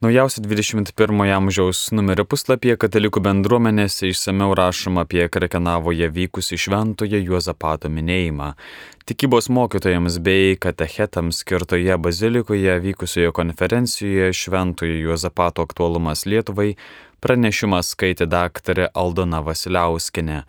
Naujausia 21 amžiaus numerio puslapyje katalikų bendruomenėse išsameu rašoma apie Krekenavoje vykusį šventoje Juozapato minėjimą. Tikybos mokytojams bei katechetams skirtoje bazilikoje vykusioje konferencijoje šventoje Juozapato aktualumas Lietuvai pranešimą skaitė daktarė Aldona Vasiliauskinė.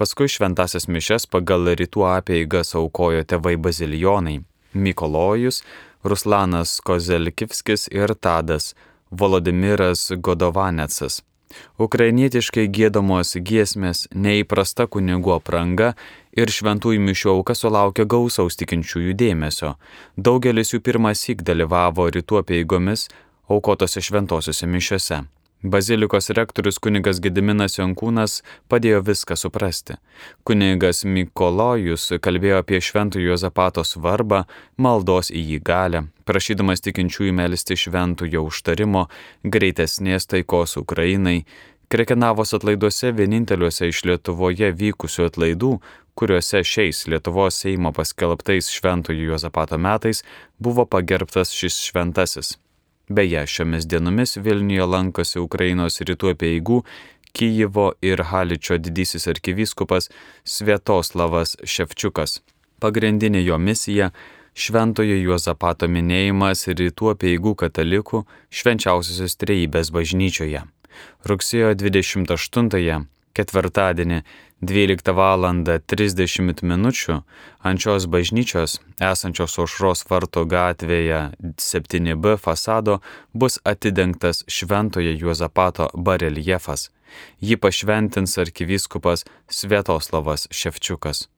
Paskui šventasias mišes pagal rytų apeigas aukojo tėvai bazilijonai - Mikolojus, Ruslanas Kozelkivskis ir Tadas. Volodimiras Godovanecas. Ukrainietiškai gėdamos giesmės, neįprasta kunigų apranga ir šventųjų mišių auka sulaukė gausaus tikinčiųjų dėmesio. Daugelis jų pirmas įk dalyvavo rytų apieigomis aukotose šventosiuose mišiuose. Bazilikos rektorius kunigas Gediminas Jonkūnas padėjo viską suprasti. Kunigas Mikolojus kalbėjo apie šventų Jozapato svarbą, maldos į jį galę, prašydamas tikinčiųjų melisti šventojo užtarimo, greitesnės taikos Ukrainai. Krekenavos atlaiduose vieninteliuose iš Lietuvoje vykusių atlaidų, kuriuose šiais Lietuvos Seimo paskelbtais šventojo Jozapato metais buvo pagerbtas šis šventasis. Beje, šiomis dienomis Vilniuje lankosi Ukrainos rytų apieigų Kyjivo ir Haličio didysis arkivyskupas Svietoslavas Ševčiukas. Pagrindinė jo misija - Šventojo Juozapato minėjimas rytų apieigų katalikų švenčiausiosios trejybės bažnyčioje. Rugsėjo 28-ąją, ketvirtadienį 12 val. 30 min. ant šios bažnyčios, esančios aušros varto gatvėje 7b fasado, bus atidengtas Šventojo Juozapato bareljefas. Jį pašventins arkivyskupas Svietoslavas Ševčiukas.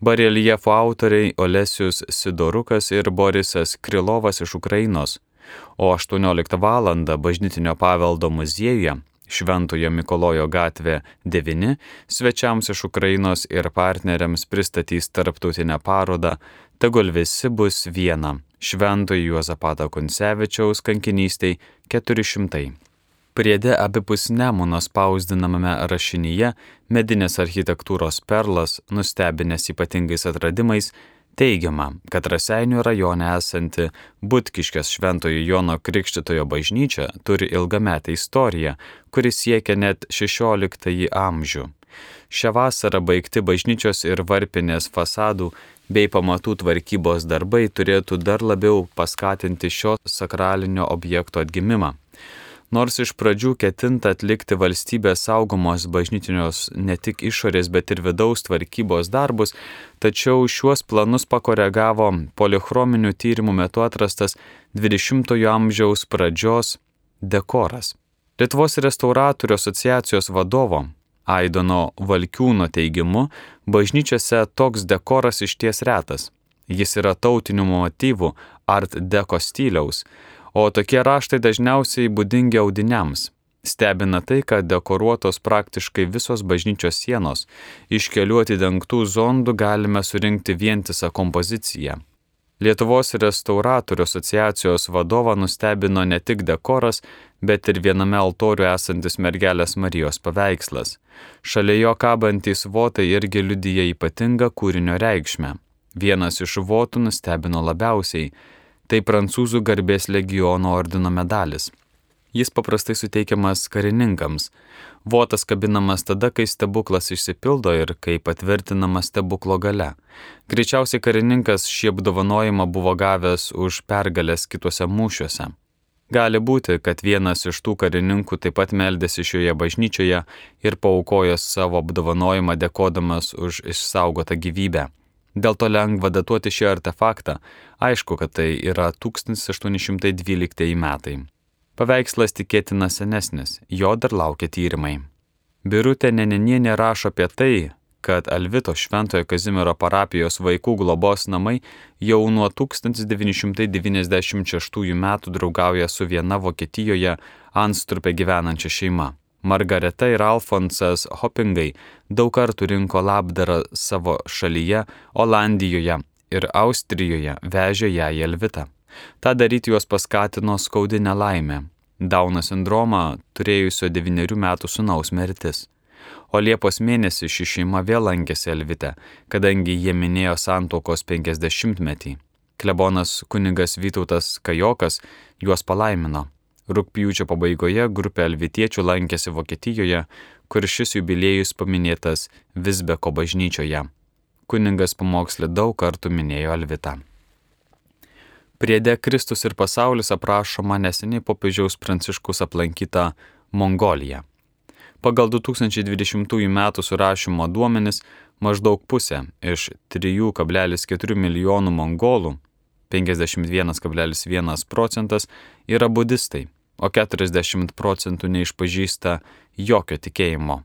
Bareljefo autoriai Olesius Sidorukas ir Borisas Krilovas iš Ukrainos, o 18 val. bažnytinio paveldo muziejuje Šventojo Mikolojo gatvė 9 svečiams iš Ukrainos ir partneriams pristatys tarptautinę parodą Tegul visi bus viena Šventojo Juozapato Kuncevičiaus kankinystiai 400. Priede abipus Nemuno spausdinamame rašinyje medinės architektūros perlas, nustebinės ypatingais atradimais, Teigiama, kad Raseinių rajone esanti Butkiškės Šventojo Jono Krikštitojo bažnyčia turi ilgametę istoriją, kuris siekia net XVI amžių. Šią vasarą baigti bažnyčios ir varpinės fasadų bei pamatų tvarkybos darbai turėtų dar labiau paskatinti šio sakralinio objekto atgimimą. Nors iš pradžių ketinta atlikti valstybės saugomos bažnytinios ne tik išorės, bet ir vidaus tvarkybos darbus, tačiau šiuos planus pakoregavo polichrominių tyrimų metu atrastas 20-ojo amžiaus pradžios dekoras. Lietuvos restauratorių asociacijos vadovo Aidono Valkiūno teigimu, bažnyčiose toks dekoras išties retas. Jis yra tautinių motyvų art deko stiliaus, o tokie raštai dažniausiai būdingi audiniams. Stebina tai, kad dekoruotos praktiškai visos bažnyčios sienos. Iš kelių atidengtų zondų galime surinkti vientisą kompoziciją. Lietuvos restauratorių asociacijos vadovą nustebino ne tik dekoras, bet ir viename altoriu esantis mergelės Marijos paveikslas. Šalia jo kabantys votai irgi liudyja ypatingą kūrinio reikšmę. Vienas iš votų nustebino labiausiai Tai prancūzų garbės legiono ordino medalis. Jis paprastai suteikiamas karininkams. Votas kabinamas tada, kai stebuklas išsipildo ir kai patvirtinama stebuklo gale. Greičiausiai karininkas šį apdovanojimą buvo gavęs už pergalės kituose mūšiuose. Gali būti, kad vienas iš tų karininkų taip pat meldėsi šioje bažnyčioje ir paukojo savo apdovanojimą dėkodamas už išsaugotą gyvybę. Dėl to lengva datuoti šį artefaktą, aišku, kad tai yra 1812 metai. Paveikslas tikėtina senesnis, jo dar laukia tyrimai. Birutė Nenenienė rašo apie tai, kad Alvito Šventojo Kazimiero parapijos vaikų globos namai jau nuo 1996 metų draugauja su viena Vokietijoje Anstrupė gyvenančia šeima. Margareta ir Alfonsas Hopingai daug kartų rinko labdarą savo šalyje, Olandijoje ir Austrijoje vežė ją į Elvitą. Ta daryti juos paskatino skaudinę laimę - Dauno sindromą turėjusio devyniarių metų sunaus mirtis. O Liepos mėnesį ši šeima vėl lankėsi Elvite, kadangi jie minėjo santokos 50-metį. Klebonas kunigas Vytautas Kajokas juos palaimino Rūpjūčio pabaigoje grupė alvitiečių lankėsi Vokietijoje, kur šis jubiliejus paminėtas Visbeko bažnyčioje. Kuningas pamokslė daug kartų minėjo Alvitą. Priede Kristus ir pasaulis aprašoma neseniai popiežiaus pranciškus aplankyta Mongolija. Pagal 2020 m. surašymo duomenis maždaug pusė iš 3,4 milijonų mongolų 51,1 procentas yra budistai, o 40 procentų neišpažįsta jokio tikėjimo.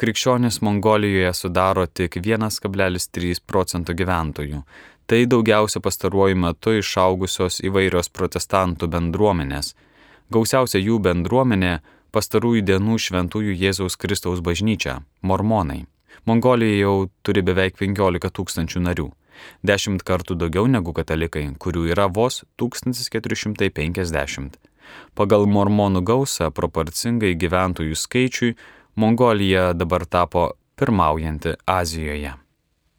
Krikščionis Mongolijoje sudaro tik 1,3 procento gyventojų. Tai daugiausia pastaruoju metu išaugusios įvairios protestantų bendruomenės. Gausiausia jų bendruomenė pastarųjų dienų šventųjų Jėzaus Kristaus bažnyčia - mormonai. Mongolija jau turi beveik 15 tūkstančių narių. Dešimt kartų daugiau negu katalikai, kurių yra vos 1450. Pagal mormonų gausą proporcingai gyventojų skaičiui Mongolija dabar tapo pirmaujanti Azijoje.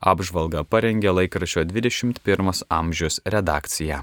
Apžvalgą parengė laikraščio 21 amžius redakcija.